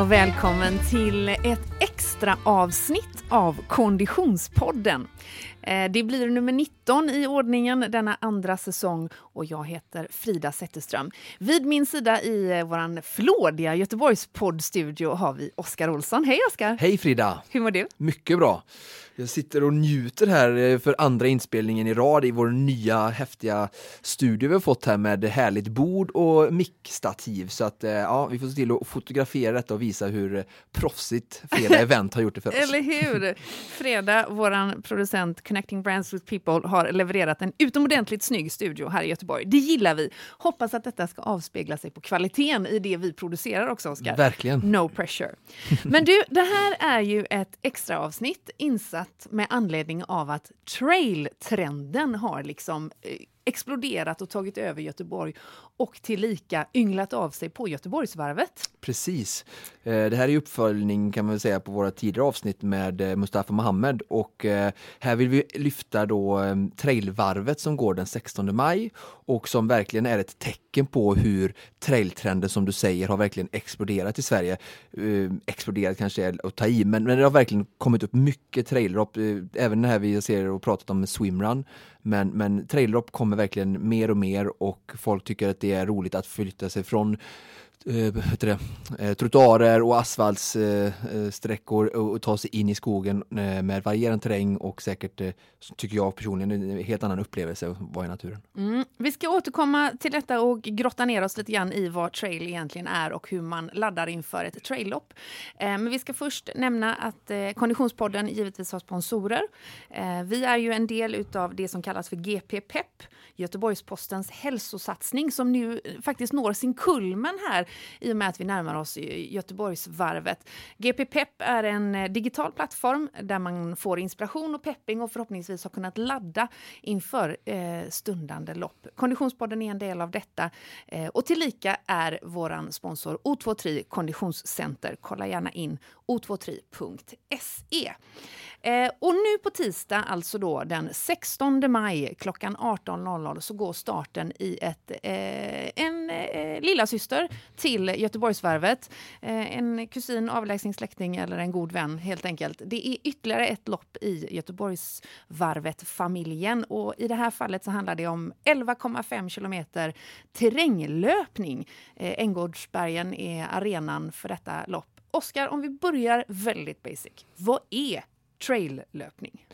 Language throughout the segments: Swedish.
och välkommen till ett extra avsnitt av Konditionspodden. Eh, det blir nummer 19 i ordningen denna andra säsong och jag heter Frida Zetterström. Vid min sida i eh, vår flådiga Göteborgs poddstudio har vi Oskar Olsson. Hej Oskar! Hej Frida! Hur mår du? Mycket bra! Jag sitter och njuter här eh, för andra inspelningen i rad i vår nya häftiga studio vi har fått här med härligt bord och mickstativ. Så att ja, vi får se till att fotografera detta och visa hur proffsigt Freda Event har gjort det för oss. Eller hur! Freda, våran producent Connecting Brands with People har levererat en utomordentligt snygg studio här i Göteborg. Det gillar vi. Hoppas att detta ska avspegla sig på kvaliteten i det vi producerar också, Oskar. Verkligen. No pressure. Men du, det här är ju ett extra avsnitt insatt med anledning av att trail-trenden har liksom eh, exploderat och tagit över Göteborg och tillika ynglat av sig på Göteborgsvarvet. Precis. Eh, det här är uppföljning kan man väl säga på våra tidigare avsnitt med eh, Mustafa Mohamed och här vill vi lyfta då trailvarvet som går den 16 maj och som verkligen är ett tecken på hur trailtrenden som du säger har verkligen exploderat i Sverige. Ehm, exploderat kanske är att ta i men, det har verkligen kommit upp mycket trailrop, eh, även när vi ser och pratat om swimrun men, men trailrop kommer verkligen mer och mer och folk tycker att det är roligt att flytta sig från eh, det, eh, trottoarer och asfaltssträckor eh, och, och ta sig in i skogen eh, med varierande terräng och säkert, eh, tycker jag personligen, en helt annan upplevelse att vara i naturen. Mm. Vi ska återkomma till detta och grotta ner oss lite grann i vad trail egentligen är och hur man laddar inför ett traillopp. Eh, men vi ska först nämna att eh, Konditionspodden givetvis har sponsorer. Eh, vi är ju en del utav det som kallas för GP Pep, Göteborgs-Postens hälsosatsning som nu faktiskt når sin kulmen här i och med att vi närmar oss Göteborgsvarvet. GP Pepp är en eh, digital plattform där man får inspiration och pepping och förhoppningsvis har kunnat ladda inför eh, stundande lopp. Konditionspodden är en del av detta eh, och tillika är våran sponsor O23 Konditionscenter. Kolla gärna in o23.se. Eh, och nu på tisdag, alltså då den 16 maj klockan 18.00 så går starten i ett, eh, en eh, lillasyster till Göteborgsvarvet. Eh, en kusin, avlägsen släkting eller en god vän helt enkelt. Det är ytterligare ett lopp i Göteborgsvarvet-familjen och i det här fallet så handlar det om 11,5 kilometer terränglöpning. Eh, Änggårdsbergen är arenan för detta lopp. Oskar, om vi börjar väldigt basic. Vad är traillöpning?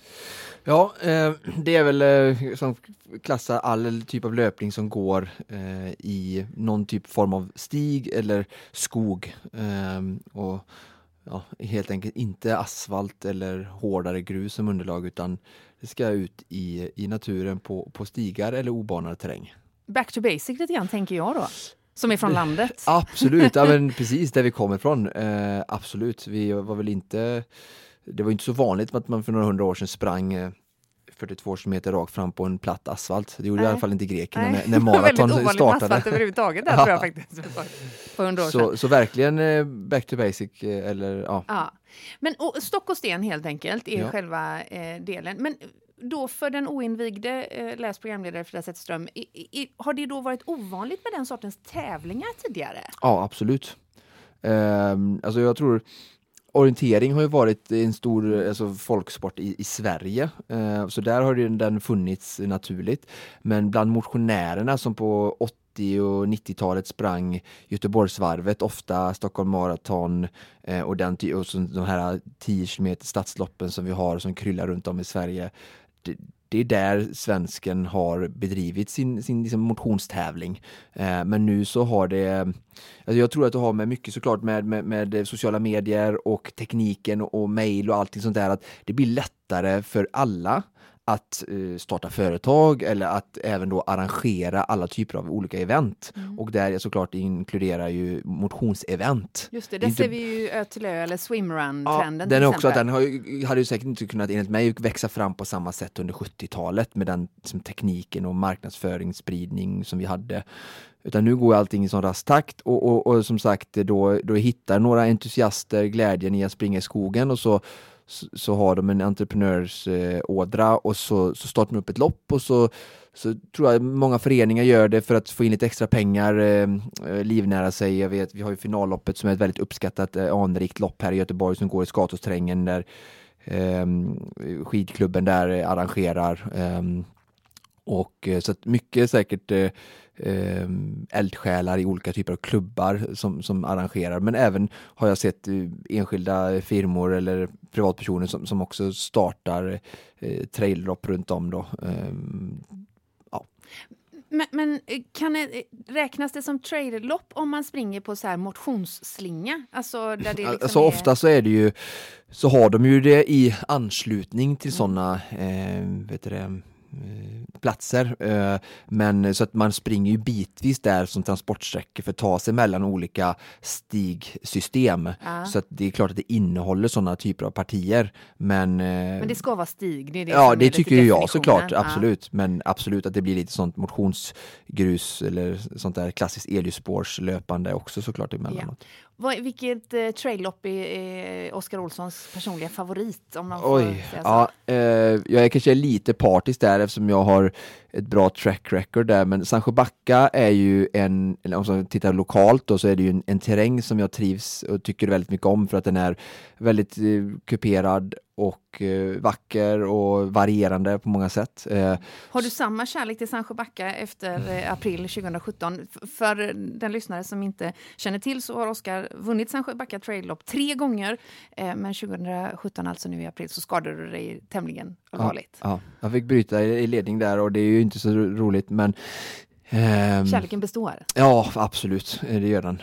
Ja, eh, det är väl eh, som klassar all typ av löpning som går eh, i någon typ form av stig eller skog. Eh, och ja, helt enkelt inte asfalt eller hårdare grus som underlag utan det ska ut i, i naturen på, på stigar eller obanad terräng. Back to basic lite grann tänker jag då. Som är från landet? Absolut, ja, men precis där vi kommer ifrån. Eh, absolut, vi var väl inte det var inte så vanligt att man för några hundra år sedan sprang 42 eh, km rakt fram på en platt asfalt. Det gjorde Nej. i alla fall inte grekerna när, när maraton startade. Väldigt asfalt överhuvudtaget där, tror jag faktiskt. För år så, sedan. så verkligen eh, back to basic eh, eller ja. ja. Men och, stock och sten helt enkelt är ja. själva eh, delen. Men då för den oinvigde eh, läs programledare Frida Zetterström, har det då varit ovanligt med den sortens tävlingar tidigare? Ja, absolut. Eh, alltså jag tror orientering har ju varit en stor alltså, folksport i, i Sverige, eh, så där har den funnits naturligt. Men bland motionärerna som på 80 och 90-talet sprang Göteborgsvarvet, ofta Stockholm Marathon eh, och, den, och så de här 10 km stadsloppen som vi har som kryllar runt om i Sverige. Det, det är där svensken har bedrivit sin, sin liksom motionstävling. Eh, men nu så har det, alltså jag tror att det har med mycket såklart med, med, med sociala medier och tekniken och, och mejl och allting sånt där att det blir lättare för alla att uh, starta företag eller att även då arrangera alla typer av olika event. Mm. Och där såklart inkluderar ju motionsevent. Just det, där ser vi ju Ö till Ö eller swimrun-trenden. Ja, den är också, den har, hade ju säkert inte kunnat enligt mig växa fram på samma sätt under 70-talet med den som tekniken och marknadsföringsspridning som vi hade. Utan nu går allting i sån rask takt och, och, och som sagt då, då hittar några entusiaster glädjen i att springa i skogen och så så, så har de en entreprenörsådra eh, och så, så startar de upp ett lopp och så så tror jag många föreningar gör det för att få in lite extra pengar, eh, eh livnära sig. Jag vet, vi har ju finalloppet som är ett väldigt uppskattat eh, anrikt lopp här i Göteborg som går i Skatosträngen där eh, skidklubben där arrangerar. Ehm, och eh, så att mycket säkert eh, eldsjälar i olika typer av klubbar som, som arrangerar. Men även har jag sett eh, enskilda firmor eller privatpersoner som, som också startar eh, traillopp runt om. Då. Um, men, men, eh, kan det, eh, räknas det som trailerlopp om man springer på så här motionsslinga? Alltså, där det liksom alltså är... ofta så är det ju så har de ju det i anslutning till mm. sådana eh, vet du det, Eh, platser. Eh, men så att man springer ju bitvis där som transportsträckor för att ta sig mellan olika stigsystem. Ja. Så att det är klart att det innehåller sådana typer av partier. Men, eh, men det ska vara stig? Det det ja, det tycker jag såklart, absolut. Ja. Men absolut att det blir lite sånt motionsgrus eller sånt där klassiskt elljusspårslöpande också såklart emellanåt. Ja. Vad, vilket eh, traillopp är, är Oskar Olssons personliga favorit? Om man får Oj, säga så? ja, eh, jag är kanske lite partisk där eftersom jag har ett bra track record där, men Sancho Backa är ju en, om man tittar lokalt då, så är det ju en, en terräng som jag trivs och tycker väldigt mycket om för att den är väldigt eh, kuperad och eh, vacker och varierande på många sätt. Eh, har du samma kärlek till Sancho Backa efter eh, april 2017? För den lyssnare som inte känner till så har Oskar vunnit Sancho Backa Trail Lopp tre gånger. Eh, men 2017, alltså nu i april, så skadade du dig tämligen allvarligt. Ja, ja, jag fick bryta i, ledning där och det är ju inte så roligt men Um, Kärleken består? Ja, absolut, det gör den.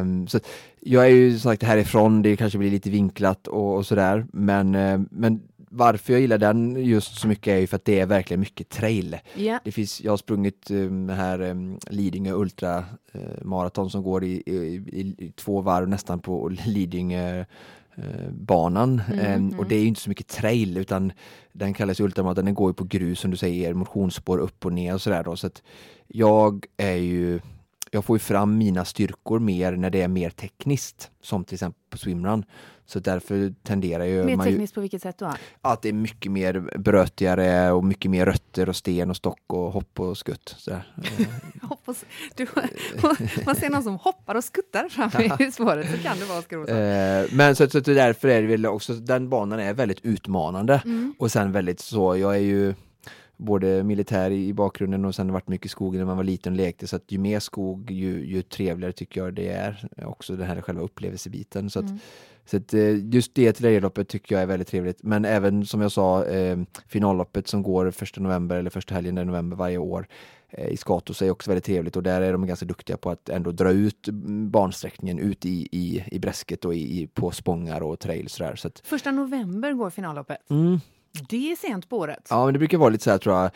Um, så jag är ju som sagt härifrån, det kanske blir lite vinklat och, och sådär, men, uh, men varför jag gillar den just så mycket är ju för att det är verkligen mycket trail. Yeah. Det finns, jag har sprungit um, här um, Lidingö Ultra uh, Marathon som går i, i, i, i, två varv nästan på Lidingö Eh, banan. Mm, och det är inte så mycket trail utan den kallas ultramaraton, den går ju på grus som du säger, motionsspår upp och ner och sådär då. Så att jag är ju jag får ju fram mina styrkor mer när det är mer tekniskt, som till exempel på swimrun. Så därför tenderar ju... Mer tekniskt ju, på vilket sätt då? Att det är mycket mer brötigare och mycket mer rötter och sten och stock och hopp och skutt. Hoppas, du, man ser någon som hoppar och skuttar fram i spåret, så kan det vara Oskar eh, Men så, så, så därför är det väl också, den banan är väldigt utmanande mm. och sen väldigt så, jag är ju både militär i bakgrunden och sen varit mycket skog när man var liten och lekte så att ju mer skog ju, ju trevligare tycker jag det är. Också den här själva upplevelsebiten. Så att, mm. så att eh, just det trailloppet tycker jag är väldigt trevligt. Men även som jag sa eh, finalloppet som går första november eller första helgen i november varje år eh, i Skatos är också väldigt trevligt och där är de ganska duktiga på att ändå dra ut bansträckningen ut i, i, i bräsket och i, på spångar och trails. Så, så att, Första november går finalloppet? Mm. Det är sent på året. Ja, men det brukar vara lite så här tror jag,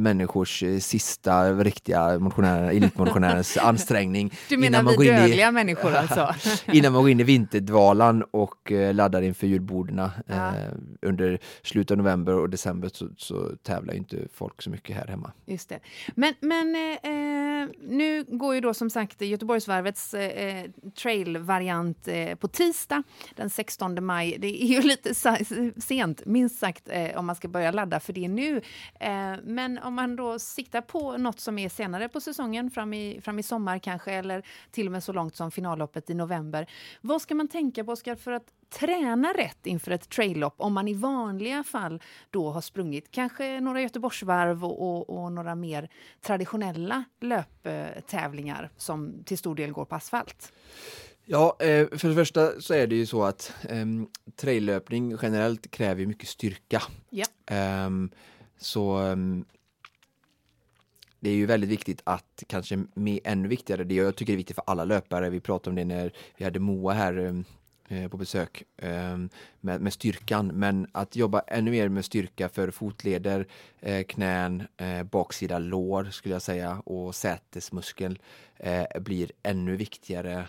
människors eh, sista riktiga motionärer, elitmotionärens ansträngning. Du menar vi dödliga i, människor alltså? innan man går in i vinterdvalan och eh, laddar inför julborden. Ja. Eh, under slutet av november och december så, så tävlar inte folk så mycket här hemma. Just det. Men, men eh, nu går ju då som sagt Göteborgsvarvets eh, trailvariant eh, på tisdag den 16 maj. Det är ju lite sent, minst sagt, eh, om man ska börja ladda för det nu. Eh, men om man då siktar på något som är senare på säsongen, fram i, fram i sommar kanske, eller till och med så långt som finalloppet i november. Vad ska man tänka på, Oskar, för att träna rätt inför ett traillopp om man i vanliga fall då har sprungit kanske några Göteborgsvarv och, och, och några mer traditionella löptävlingar som till stor del går på asfalt? Ja, eh, för det första så är det ju så att um, traillöpning generellt kräver mycket styrka. Ja. Um, så um, det är ju väldigt viktigt att, kanske med, ännu viktigare, det jag tycker är viktigt för alla löpare, vi pratade om det när vi hade Moa här eh, på besök, med, med, styrkan, men att jobba ännu mer med styrka för fotleder, eh, knän, baksida lår skulle jag säga och sätesmuskel blir ännu viktigare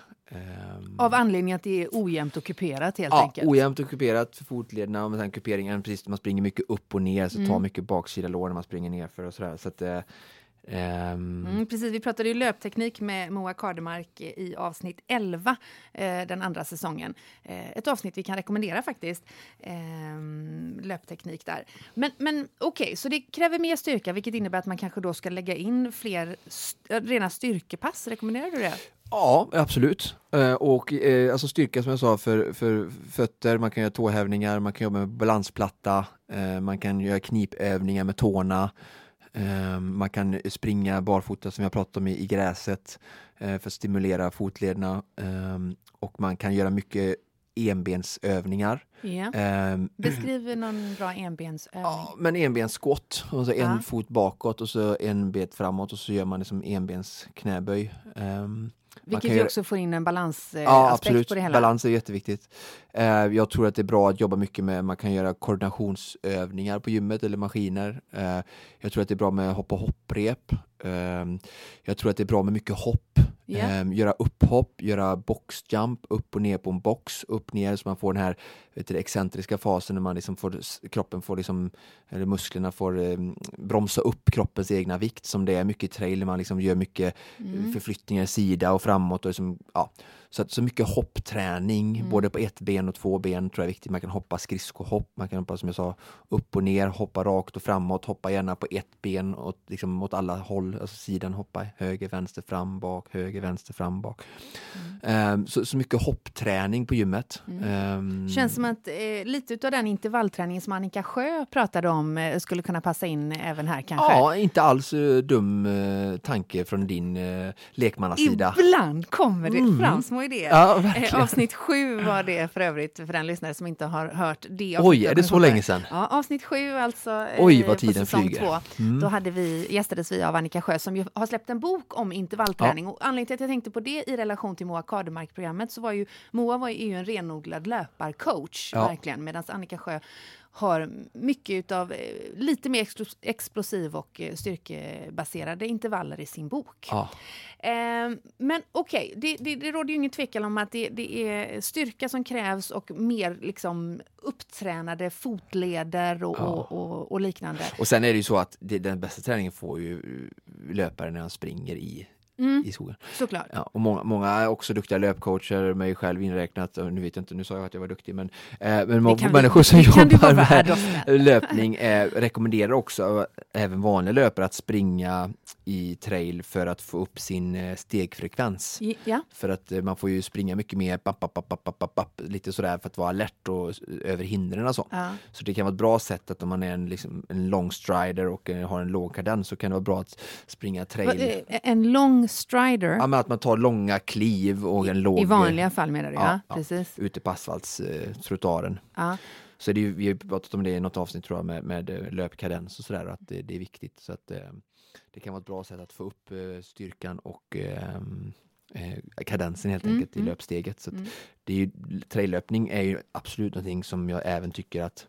Av anledning att det är ojämnt och kuperat helt ja, enkelt? ojämnt och kuperat för fotlederna och sen kuperingen, precis man springer mycket upp och ner så mm. tar mycket baksida lår när man springer nerför och sådär. Så att, eh, Um, mm, precis, vi pratade ju löpteknik med Moa Kardemark i avsnitt 11 eh, den andra säsongen. Eh, ett avsnitt vi kan rekommendera faktiskt. Eh, löpteknik där. Men, men okej, okay, så det kräver mer styrka vilket innebär att man kanske då ska lägga in fler st rena styrkepass. Rekommenderar du det? Ja, absolut. Eh, och eh, alltså styrka som jag sa för, för fötter, man kan göra tåhävningar, man kan jobba med balansplatta, eh, man kan göra knipövningar med tårna. Ehm, man kan springa barfota som jag pratade om i, gräset eh, för att stimulera fotlederna ehm, och man kan göra mycket enbensövningar. Yeah. Um, Beskriv någon bra enbensövning. Ja, men enbensskott, alltså en fot bakåt och så en bet framåt och så gör man det som enbens knäböj. Um, vilket ju också får in en balansaspekt ja, absolut. på det hela. Balans är jätteviktigt. Eh, jag tror att det är bra att jobba mycket med, man kan göra koordinationsövningar på gymmet eller maskiner. Eh, jag tror att det är bra med hopp och hopprep. Eh, jag tror att det är bra med mycket hopp. Yeah. göra upphopp, göra boxjump, upp och ner på en box, upp ner så man får den här vet du, excentriska fasen när man liksom får, kroppen får liksom, eller musklerna får eh, bromsa upp kroppens egna vikt som det är mycket i trail, man liksom gör mycket mm. förflyttningar sida och framåt och liksom, ja, så, att, så mycket hoppträning, mm. både på ett ben och två ben tror jag är viktigt. Man kan hoppa skridskohopp, man kan hoppa som jag sa upp och ner, hoppa rakt och framåt, hoppa gärna på ett ben åt, liksom, åt alla håll, alltså sidan hoppa höger, vänster, fram, bak, höger, vänster, fram, bak. Mm. Um, så, så mycket hoppträning på gymmet. Mm. Um, Känns som att eh, lite av den intervallträningen som Annika Sjö pratade om eh, skulle kunna passa in även här kanske? Ja, inte alls uh, dum uh, tanke från din uh, lekmannasida. Ibland kommer det mm. fram små idéer. Ja, eh, avsnitt sju var det för övrigt, för den lyssnare som inte har hört det. Oj, är det så länge sedan? Ja, avsnitt sju alltså. Eh, Oj, vad tiden flyger. Två, mm. Då hade vi, gästades vi av Annika Sjö som ju har släppt en bok om intervallträning. Ja. Och anledningen till att jag tänkte på det i relation till Moa Kardemark-programmet så var ju Moa var ju en renodlad löparcoach, ja. verkligen, medan Annika Sjö har mycket av eh, lite mer explosiv och eh, styrkebaserade intervaller i sin bok. Ja. Eh, men okej, okay, det, det, det råder ju ingen tvekan om att det, det, är styrka som krävs och mer liksom upptränade fotleder och, ja. och, och, och, liknande. Och sen är det ju så att den bästa träningen får ju löparen när han springer i mm. i skogen. Såklart. Ja, och många, många är också duktiga löpcoacher, mig själv inräknat. Nu vet jag inte, nu sa jag att jag var duktig, men, eh, men människor som jobbar med löpning eh, rekommenderar också även vanliga löpare att springa i trail för att få upp sin eh, stegfrekvens. Ja. För att eh, man får ju springa mycket mer, bap, bap, bap, bap, bap, lite sådär för att vara alert och över hindren och så. Ja. Så det kan vara ett bra sätt att om man är en, liksom, en long strider och eh, har en låg kadens så kan det vara bra att springa trail. En lång strider? Ja, men att man tar långa kliv och en låg... I vanliga fall menar du? Ja, ja precis. Ute på asfaltstrottoaren. Ja. Så det, vi har pratat om det i något avsnitt tror jag med, med löpkadens och sådär, att det, det, är viktigt. Så att, det kan vara ett bra sätt att få upp eh, styrkan och ehm, eh, kadensen helt mm, enkelt mm. i löpsteget. Så mm. det är ju, traillöpning är ju absolut någonting som jag även tycker att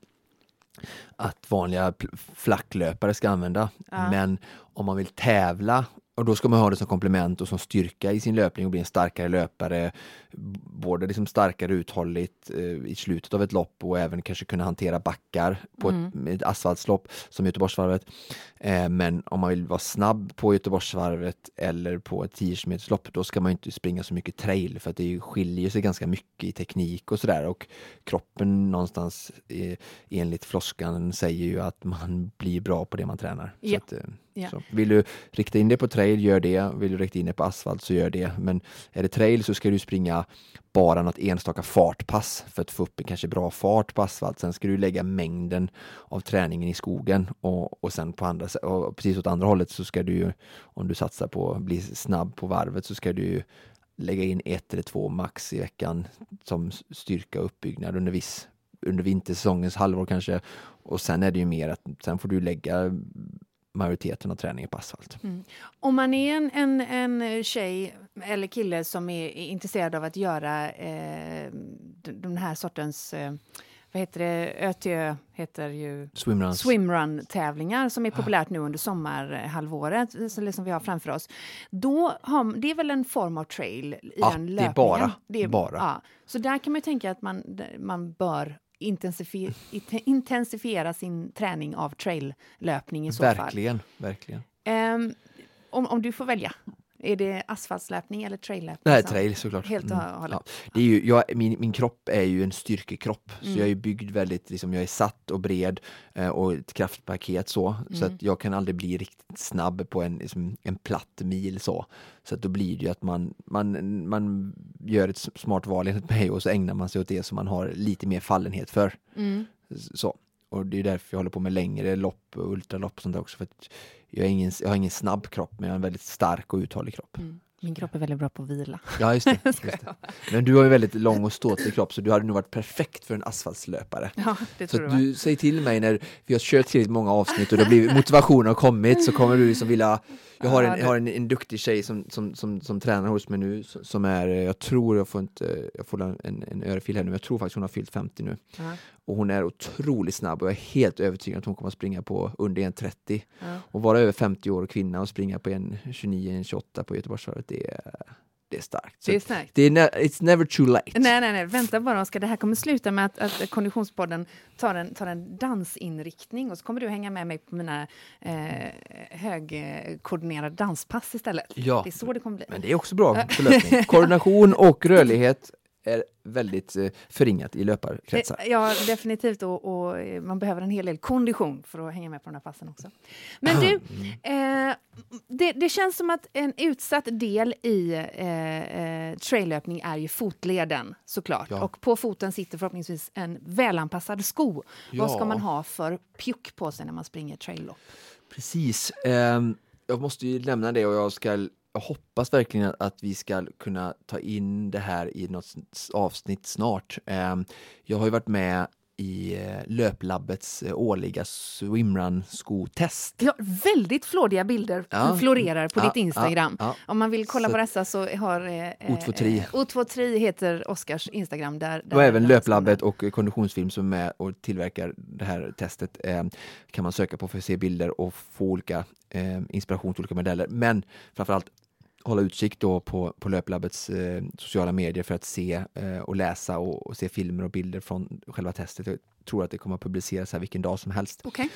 att vanliga flacklöpare ska använda. Ja. Men om man vill tävla och då ska man ha det som komplement och som styrka i sin löpning och bli en starkare löpare. Både liksom starkare uthålligt eh, i slutet av ett lopp och även kanske kunna hantera backar på mm. ett, ett asfaltslopp som Göteborgsvarvet. Eh, men om man vill vara snabb på Göteborgsvarvet eller på ett 10 km lopp då ska man inte springa så mycket trail för att det skiljer sig ganska mycket i teknik och sådär och kroppen någonstans eh, enligt floskan säger ju att man blir bra på det man tränar. Ja. Att, eh, Ja. Så vill du rikta in dig på trail, gör det. Vill du rikta in dig på asfalt, så gör det. Men är det trail så ska du springa bara något enstaka fartpass för att få upp en kanske bra fart på asfalt. Sen ska du lägga mängden av träningen i skogen och, och sen på andra och precis åt andra hållet så ska du om du satsar på att bli snabb på varvet så ska du lägga in ett eller två max i veckan som styrka och uppbyggnad under viss under vintersäsongens halvår kanske och sen är det ju mer att sen får du lägga majoriteten av träningen på asfalt. Mm. Om man är en, en, en tjej eller kille som är, intresserad av att göra eh, den här sortens eh, vad heter det, ÖTÖ heter ju Swimruns. swimrun-tävlingar som är populärt nu under sommarhalvåret som liksom vi har framför oss. Då har, det är väl en form av trail i ja, den löpningen? Det är bara. Det är, bara. Ja. Så där kan man tänka att man, man bör intensifiera, intensifiera sin träning av traillöpning i så verkligen, fall. Verkligen, um, om, om du får välja, är det asfaltslöpning eller traillöpning? Nej, trail såklart. Helt och Mm. hållet. Ja. Det är ju, jag, min, min kropp är ju en styrkekropp, så Mm. jag är byggd väldigt, liksom, jag är satt och bred eh, och ett kraftpaket så, så Mm. att jag kan aldrig bli riktigt snabb på en, liksom, en platt mil så. Så att då blir det ju att man, man, man gör ett smart val enligt mig och så ägnar man sig åt det som man har lite mer fallenhet för. Mm. Så. Och det är därför jag håller på med längre lopp och ultralopp och sånt där också. För att jag, är ingen, jag har ingen snabb kropp, men jag har en väldigt stark och uthållig kropp. Mm. Min kropp är väldigt bra på att vila. Ja, just det. Just det. Men du har ju väldigt lång och ståtlig kropp så du hade nog varit perfekt för en asfaltslöpare. Ja, det Så tror att du. du säger till mig när vi har kört tillräckligt många avsnitt och det blivit, motivationen har kommit så kommer du liksom vilja Jag har en, jag har en, en duktig tjej som, som, som, som tränar hos mig nu som- är, jag tror jag får inte, jag får en, en, örfil här nu, jag tror faktiskt hon har fyllt 50 nu. Ja, Och hon är otroligt snabb och jag är helt övertygad att hon kommer att springa på under 1.30 ja. och vara över 50 år och kvinna och springa på en 29, en 28 på Göteborgsvarvet, det är, det är starkt. Så Det är starkt. det är ne- it's never too late. Nej, nej, nej, vänta bara Oskar. Det här kommer sluta med att, att Konditionspodden tar en, tar en dansinriktning och så kommer du hänga med mig på mina eh, högkoordinerade danspass istället. Ja. Det är så det kommer bli. Men det är också bra för löpning. Koordination och rörlighet är väldigt eh, förringat i löparkretsar. Eh, Ja, definitivt. Och, och eh, man behöver en hel del kondition för att hänga med på de här passen också. Men du, eh, det, det känns som att en utsatt del i eh, eh, traillöpning är ju fotleden såklart. Ja. Och på foten sitter förhoppningsvis en välanpassad sko. Vad ska Ja. man ha för pjuck på sig när man springer traillopp? Precis. Ehm, jag måste ju lämna det och jag ska jag hoppas verkligen att, vi ska kunna ta in det här i något avsnitt snart. Ehm, jag har ju varit med i eh, Löplabbets eh, årliga swimrun-skotest. Ja, väldigt flådiga bilder Ja. florerar på Ja, ditt Instagram. ja. Om man vill kolla Så- på dessa så har... Eh, O23. Eh, O23 heter Oskars Instagram. Där, där Och även Löplabbet och Konditionsfilm som är med och tillverkar det här testet eh, kan man söka på för att se bilder och få olika eh, inspiration till olika modeller. Men framförallt hålla utkik då på, på Löplabbets eh, sociala medier för att se eh, och läsa och, och se filmer och bilder från själva testet. Jag tror att det kommer att publiceras här vilken dag som helst. Okej.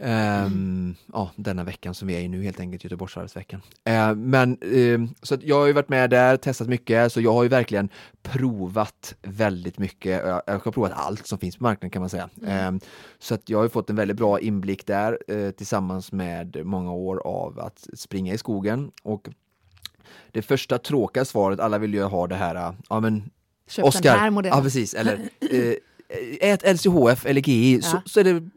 Ehm, Ja, denna veckan som vi är i nu helt enkelt, Göteborgsvarvsveckan. Eh, men ehm, så att jag har ju varit med där, testat mycket, så jag har ju verkligen provat väldigt mycket. Jag, jag har provat allt som finns på marknaden kan man säga. Ehm, så att jag har fått en väldigt bra inblick där eh, tillsammans med många år av att springa i skogen. Och det första tråkiga svaret, alla vill ju ha det här, eh, ja men Köp Oscar, den här modellen. ja precis, eller eh, ät LCHF eller GI så, Ja. så är det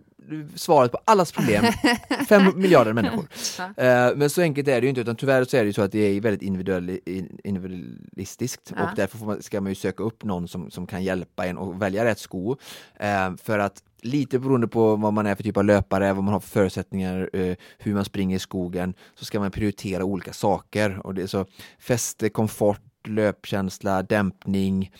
svaret på allas problem. Fem miljarder människor. Ja. Eh, men så enkelt är det ju inte utan tyvärr så är det ju så att det är väldigt individuell, in- individualistiskt Ja. och därför man, ska man ju söka upp någon som, som kan hjälpa en att välja rätt sko. Eh, för att lite beroende på vad man är för typ av löpare, vad man har för förutsättningar, eh, hur man springer i skogen, så ska man prioritera olika saker. Och det är så fäste, komfort, löpkänsla, dämpning.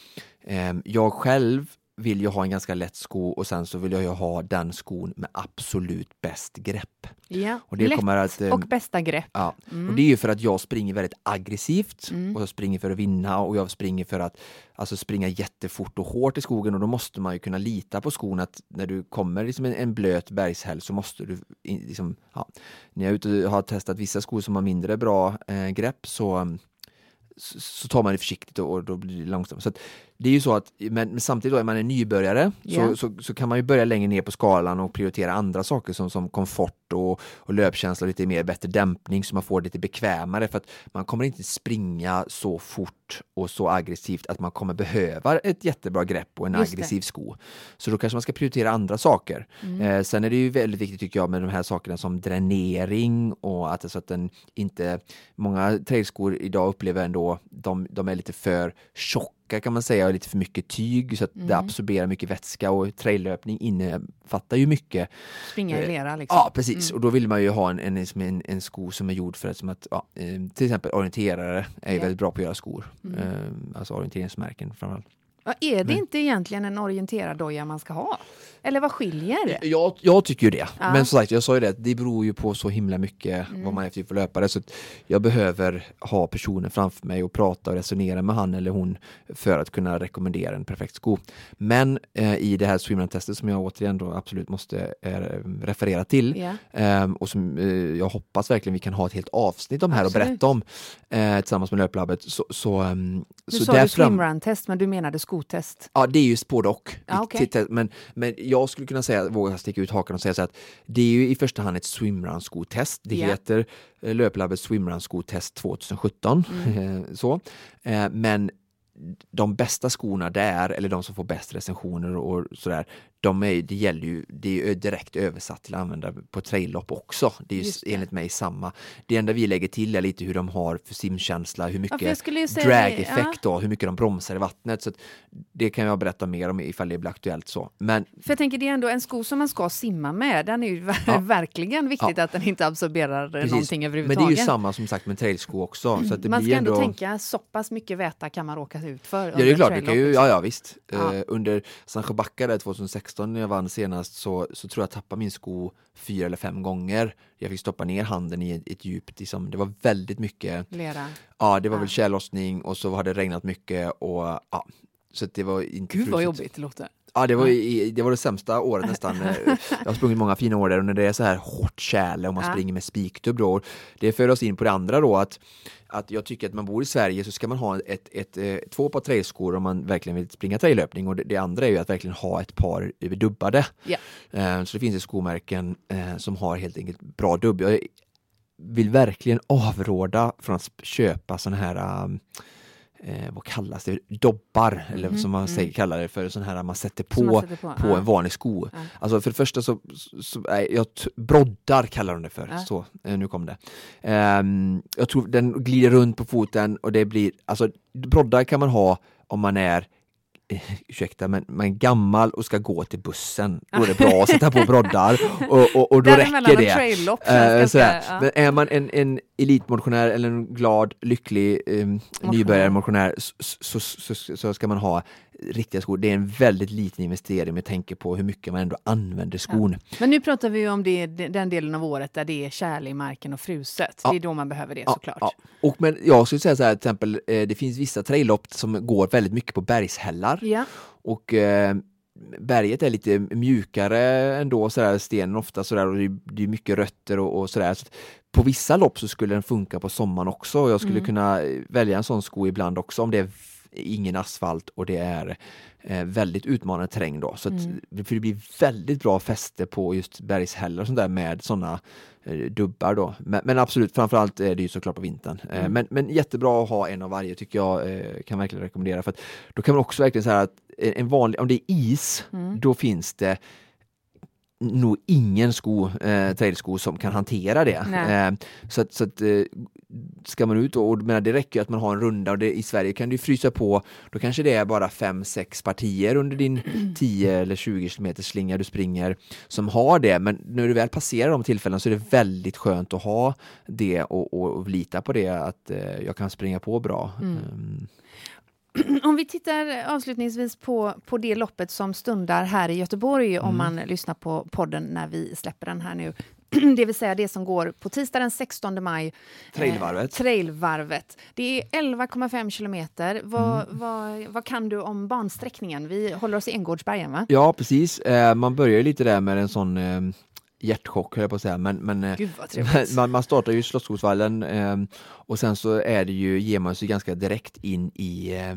Ehm, jag själv vill ju ha en ganska lätt sko och sen så vill jag ju ha den skon med absolut bäst grepp. Ja. Och det Lätt kommer att, eh, och bästa grepp. Ja, och det är ju för att jag springer väldigt aggressivt Mm. och jag springer för att vinna och jag springer för att alltså, springa jättefort och hårt i skogen och då måste man ju kunna lita på skon att när du kommer liksom en, en blöt bergshäll så måste du liksom, ja, när jag är ute och har testat vissa skor som har mindre bra eh, grepp så så så tar man det försiktigt och, och då blir det långsamt. Så att det är ju så att, men, men samtidigt då är man en nybörjare Ja. så, så, så kan man ju börja längre ner på skalan och prioritera andra saker som, som komfort och, och löpkänsla och lite mer bättre dämpning så man får det lite bekvämare för att man kommer inte springa så fort och så aggressivt att man kommer behöva ett jättebra grepp och en Just det. aggressiv sko. Så då kanske man ska prioritera andra saker. Mm. Eh, sen är det ju väldigt viktigt tycker jag med de här sakerna som dränering och att, så att den inte, många trailskor idag upplever ändå, de, de är lite för tjocka kan man säga och lite för mycket tyg så att det Mm. absorberar mycket vätska och traillöpning innefattar ju mycket. Springa i lera liksom. Ja precis och då vill man ju ha en, en, liksom en, en sko som är gjord för att, som att ja, eh, till exempel orienterare är Ja. väldigt bra på att göra skor. Mm. Eh, alltså orienteringsmärken framförallt. Ja, är det inte egentligen en orienterad doja man ska ha? Eller vad skiljer? Jag, jag tycker ju det. Ja. Men som sagt, jag sa ju det, det beror ju på så himla mycket Mm. vad man är för typ löpare. Så jag behöver ha personen framför mig och prata och resonera med han eller hon för att kunna rekommendera en perfekt sko. Men eh, i det här swimrun-testet som jag återigen då absolut måste eh, referera till Ja. Ehm, och som eh, jag hoppas verkligen vi kan ha ett helt avsnitt om här och Absolut. berätta om eh, tillsammans med Löplabbet. Så, så, ehm, Du så sa du där fram- swimrun-test, men du menade skotest. Ja, det är ju både och. Okej. Titta, Men, men jag skulle kunna säga, våga sticka ut hakan och säga så att det är ju i första hand ett swimrun-skotest. Det Ja. heter eh, Löplabbets swimrun-skotest 2017. Mm. så. Eh, Men de bästa skorna där, eller de som får bäst recensioner och sådär, de är, det gäller ju, det är direkt översatt till använda på traillopp också. Det är ju det. enligt mig samma. Det enda vi lägger till är lite hur de har för simkänsla, hur Ja, mycket säga drag-effekt då, hur mycket de bromsar i vattnet. Så det kan jag berätta mer om ifall det blir aktuellt så. Men För jag tänker det är ändå en sko som man ska simma med. Den är ju Ja. verkligen viktigt att den inte absorberar precis. någonting Men det är överhuvudtaget. ju samma som sagt med trailsko också. Så att det man blir ska ändå ändå... tänka så pass mycket väta kan man råka ut för. Ja det är klart, det kan ju, ja ja visst. Ja. Eh, under Sancho Backa där 2016 när jag vann senast så, så tror jag tappade min sko fyra eller fem gånger. Jag fick stoppa ner handen i ett, ett djupt, liksom, det var väldigt mycket, Lera. ja det var Ja. väl tjällossning och så hade det regnat mycket och ja. Så det var inte Gud vad jobbigt det låter. Ja, det var, i, det var det sämsta året nästan. Jag har sprungit många fina år där och när det är så här hårt tjäle och man Ja. springer med spikdubb då. Det för oss in på det andra då att, att jag tycker att man bor i Sverige så ska man ha ett, ett, eh, två par trailskor om man verkligen vill springa traillöpning och det, det andra är ju att verkligen ha ett par dubbade. Ja. Eh, Så det finns ju skomärken eh, som har helt enkelt bra dubb. Jag vill verkligen avråda från att köpa sådana här um, eh, vad kallas det, dobbar eller Mhm, som man mm. säger, kallar det för, sån här man sätter på, man sätter på, på ja. en vanlig sko. Ja. Alltså för det första så, så nej, jag, broddar kallar de det för, Ja. så, eh, nu kom det. Ehm, jag tror den glider runt på foten och det blir, alltså broddar kan man ha om man är ursäkta, men är gammal och ska gå till bussen. Då är det bra att sätta på broddar och, och, och då räcker det. ganska- sådär. ja. Men är man en, en elitmotionär eller en glad, lycklig eh, nybörjarmotionär så, så, så, så ska man ha riktiga skor. Det är en väldigt liten investering med tanke på hur mycket man ändå använder skon. Men nu pratar vi om det, den delen av året där det är tjäle i marken och fruset. Ja. Det är då man behöver det Ja, såklart. ja. Och men jag skulle säga så här, till exempel, eh, det finns vissa traillopp som går väldigt mycket på bergshällar Ja. och eh, berget är lite mjukare ändå, sådär, stenen ofta sådär och det är, mycket rötter och, och sådär. Så på vissa lopp så skulle den funka på sommaren också och jag skulle Mm. kunna eh, välja en sån sko ibland också om det är ingen asfalt och det är eh, väldigt utmanande terräng då. Så att, Mm. för det blir väldigt bra fäste på just bergshällar och sånt där med sådana eh, dubbar då. Men, men absolut, framförallt är det ju såklart på vintern. Eh, Mm. men, men jättebra att ha en av varje tycker jag, kan verkligen rekommendera. För att då kan man också verkligen säga att en en vanlig, om det är is, Mm. då finns det nog ingen sko, eh, trailsko som kan hantera det. Eh, så att, så att eh, ska man ut och, och menar, det räcker att man har en runda och det, i Sverige kan du frysa på, då kanske det är bara fem sex partier under din 10 eller 20 km slinga du springer som har det, men när du väl passerar de tillfällena så är det väldigt skönt att ha det och, och, och lita på det att eh, jag kan springa på bra. Mm. Om vi tittar avslutningsvis på, på det loppet som stundar här i Göteborg Mm. om man lyssnar på podden när vi släpper den här nu. Det vill säga det som går på tisdag den 16 maj. Trailvarvet. Eh, trailvarvet. Det är 11,5 kilometer. Vad, Mm. vad, vad kan du om bansträckningen? Vi håller oss i Änggårdsbergen va? Ja, precis. Eh, man börjar lite där med en sån eh, hjärtchock, höll jag på att säga, men, men eh, Gud trevligt. man, man startar ju Slottsskogsvallen eh, och sen så är det ju, ger man sig ganska direkt in i, eh,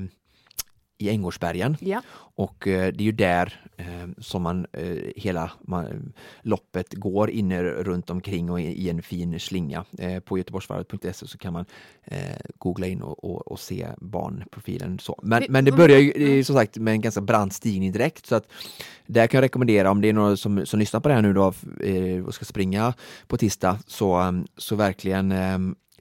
i Änggårdsbergen Ja. och eh, det är ju där eh, som man eh, hela man, loppet går inne runt omkring och i, i en fin slinga. På göteborgsvarvet.se så kan man googla in och, och, och se banprofilen. Så. Men, men det börjar ju som sagt med en ganska brant stigning direkt så att där kan jag rekommendera om det är några som, som lyssnar på det här nu då och ska springa på tisdag så, så verkligen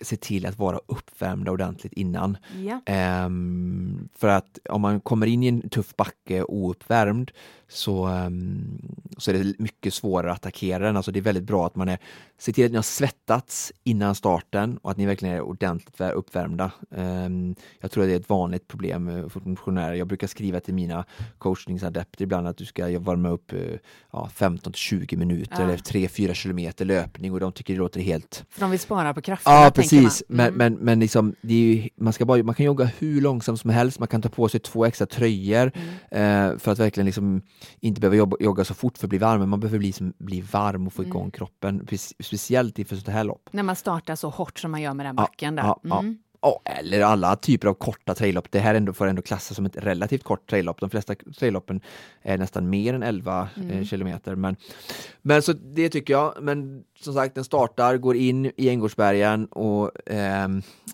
se till att vara uppvärmda ordentligt innan. Ja. Ehm, för att om man kommer in i en tuff backe ouppvärmd så, um, så är det mycket svårare att attackera den. Alltså det är väldigt bra att man är, ser till att ni har svettats innan starten och att ni verkligen är ordentligt uppvärmda. Um, jag tror att det är ett vanligt problem för motionärer. Jag brukar skriva till mina coachningsadepter ibland att du ska värma upp uh, ja, 15 20 minuter ja. eller 3-4 kilometer löpning och de tycker det låter helt... För de vill spara på krafterna, Ja, precis. Mm. Men, men, men liksom, ju, man, ska bara, man kan jogga hur långsamt som helst, man kan ta på sig två extra tröjor mm. uh, för att verkligen liksom inte behöva jobba, jogga så fort för att bli varm, men man behöver bli, som, bli varm och få igång mm. kroppen, speciellt inför sånt här lopp. När man startar så hårt som man gör med den backen där. Ja, ja, mm. ja. eller alla typer av korta traillopp. Det här ändå får ändå klassas som ett relativt kort traillopp. De flesta trailloppen är nästan mer än 11 eh, mm. kilometer. Men, men så det tycker jag. Men som sagt, den startar, går in i Änggårdsbergen och eh,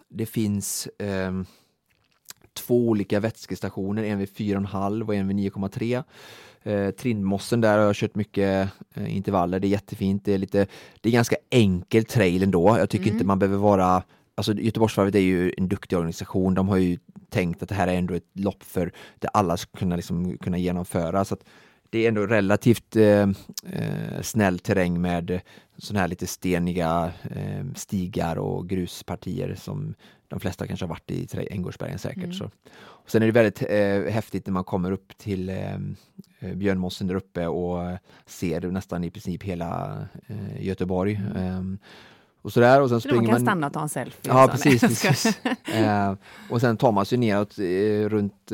det finns eh, två olika vätskestationer, en vid 4,5 och en vid 9,3. Eh, Trindmossen där har jag kört mycket eh, intervaller, det är jättefint. Det är, lite, det är ganska enkel trail ändå. Jag tycker mm. inte man behöver vara Alltså Göteborgsvarvet är ju en duktig organisation. De har ju tänkt att det här är ändå ett lopp för det alla ska kunna, liksom, kunna genomföra. Så det är ändå relativt eh, eh, snäll terräng med sådana här lite steniga eh, stigar och gruspartier som de flesta kanske har varit i Änggårdsbergen säkert. Mm. Så. Och sen är det väldigt eh, häftigt när man kommer upp till eh, eh Björnmossen där uppe och ser nästan i princip hela eh, Göteborg. Mm. Ehm, och sådär. Och sen springer man kan man... stanna och ta en selfie. Ja, precis. precis. eh, och sen tar man sig neråt runt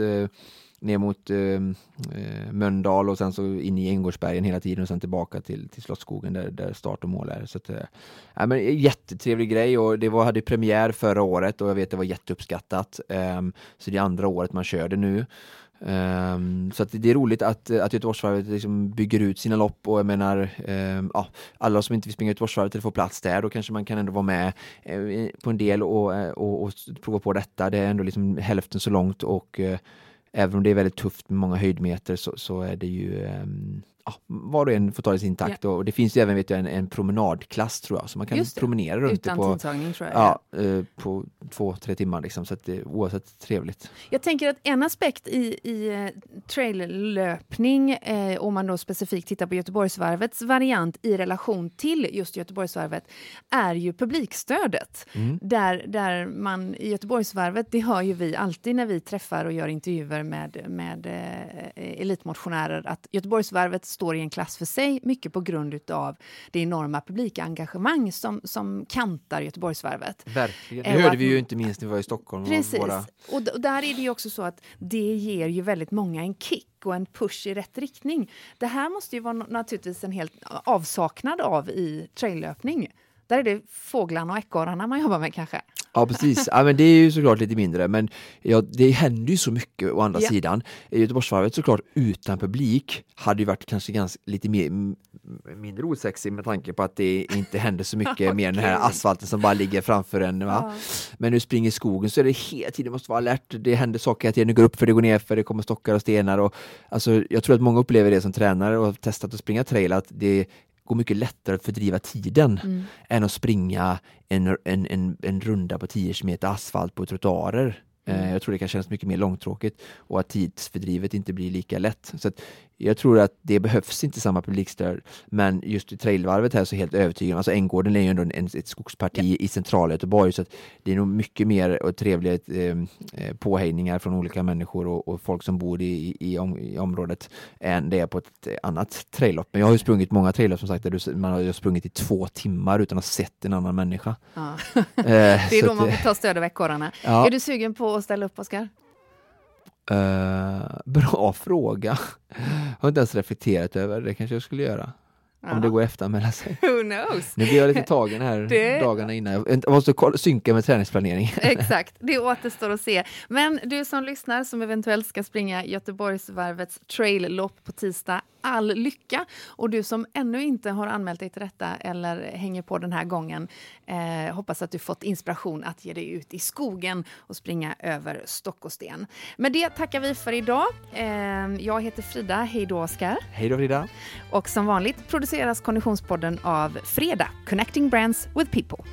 ner mot ehm, eh, Mölndal och sen så in i Änggårdsbergen hela tiden och sen tillbaka till, till Slottsskogen där, där start och mål är. Så att, eh, men, jättetrevlig grej och det var, hade premiär förra året och jag vet att det var jätteuppskattat. Eh, så det är andra året man kör det nu. Um, så det är roligt att, att Göteborgsvarvet liksom bygger ut sina lopp och jag menar um, ja, alla som inte vill springa Göteborgsvarvet eller få plats där, då kanske man kan ändå vara med uh, på en del och, uh, och, och, prova på detta. Det är ändå liksom hälften så långt och uh, även om det är väldigt tufft med många höjdmeter så, så är det ju um, ja, var och en får ta det i sin takt. Ja. Och det finns ju även vet jag, en, en promenadklass tror jag, så man kan promenera runt Utan det på, tror jag. Ja, eh, på två, tre timmar. Liksom, så att det, oavsett trevligt. Jag tänker att en aspekt i, i eh, traillöpning, eh, om man då specifikt tittar på Göteborgsvarvets variant i relation till just Göteborgsvarvet, är ju publikstödet. Mm. Där, där man i Göteborgsvarvet, det hör ju vi alltid när vi träffar och gör intervjuer med, med eh, elitmotionärer, att Göteborgsvarvet står i en klass för sig, mycket på grund av det enorma publikengagemang som, som kantar Göteborgsvarvet. Verkligen, det hörde vi ju inte minst när vi var i Stockholm. Precis, våra... och, och där är det ju också så att det ger ju väldigt många en kick och en push i rätt riktning. Det här måste ju vara naturligtvis en helt avsaknad av i traillöpning. Där är det fåglarna och ekorrarna man jobbar med kanske. Ja precis, ja, men det är ju såklart lite mindre men ja, det händer ju så mycket å andra ja. sidan. Göteborgsvarvet såklart utan publik hade ju varit kanske ganska lite mer, mindre osexig med tanke på att det inte händer så mycket okay. mer än den här asfalten som bara ligger framför en. Ja. Men du springer skogen så är det hela tiden, måste vara alert, det händer saker hela tiden, det går upp för det går ner för det kommer stockar och stenar. Och, alltså, jag tror att många upplever det som tränare och har testat att springa trail att det går mycket lättare att fördriva tiden mm. än att springa en, en, en, en runda på 10 km asfalt på trottoarer. Mm. Eh, jag tror det kan kännas mycket mer långtråkigt och att tidsfördrivet inte blir lika lätt. Så jag tror att det behövs inte samma publikstöd, men just i trailvarvet här så är jag helt övertygad. Alltså Änggården är ju ändå en, ett skogsparti ja. i centrala Göteborg, så det är nog mycket mer och trevliga eh, eh, påhejningar från olika människor och, och folk som bor i, i, om, i, området än det är på ett annat traillopp. Men jag har ju sprungit många traillopp som sagt, där du, man har sprungit i två timmar utan att ha sett en annan människa. Ja. eh, det är då man får ta stöd av ekorrarna. Ja. Är du sugen på att ställa upp, Oskar? Uh, bra fråga. Jag har inte ens reflekterat över det, kanske jag skulle göra. Ja. Om det går att efteranmäla sig. Who knows? Nu blir jag lite tagen här det... dagarna innan. Jag måste synka med träningsplanering. Exakt, det återstår att se. Men du som lyssnar som eventuellt ska springa Göteborgsvarvets trail-lopp på tisdag all lycka. Och du som ännu inte har anmält dig till detta eller hänger på den här gången, eh, hoppas att du fått inspiration att ge dig ut i skogen och springa över stock och sten. Med det tackar vi för idag. Eh, jag heter Frida. Hej då, Oskar. Hej då, Frida. Och som vanligt produceras Konditionspodden av Freda, Connecting Brands with People.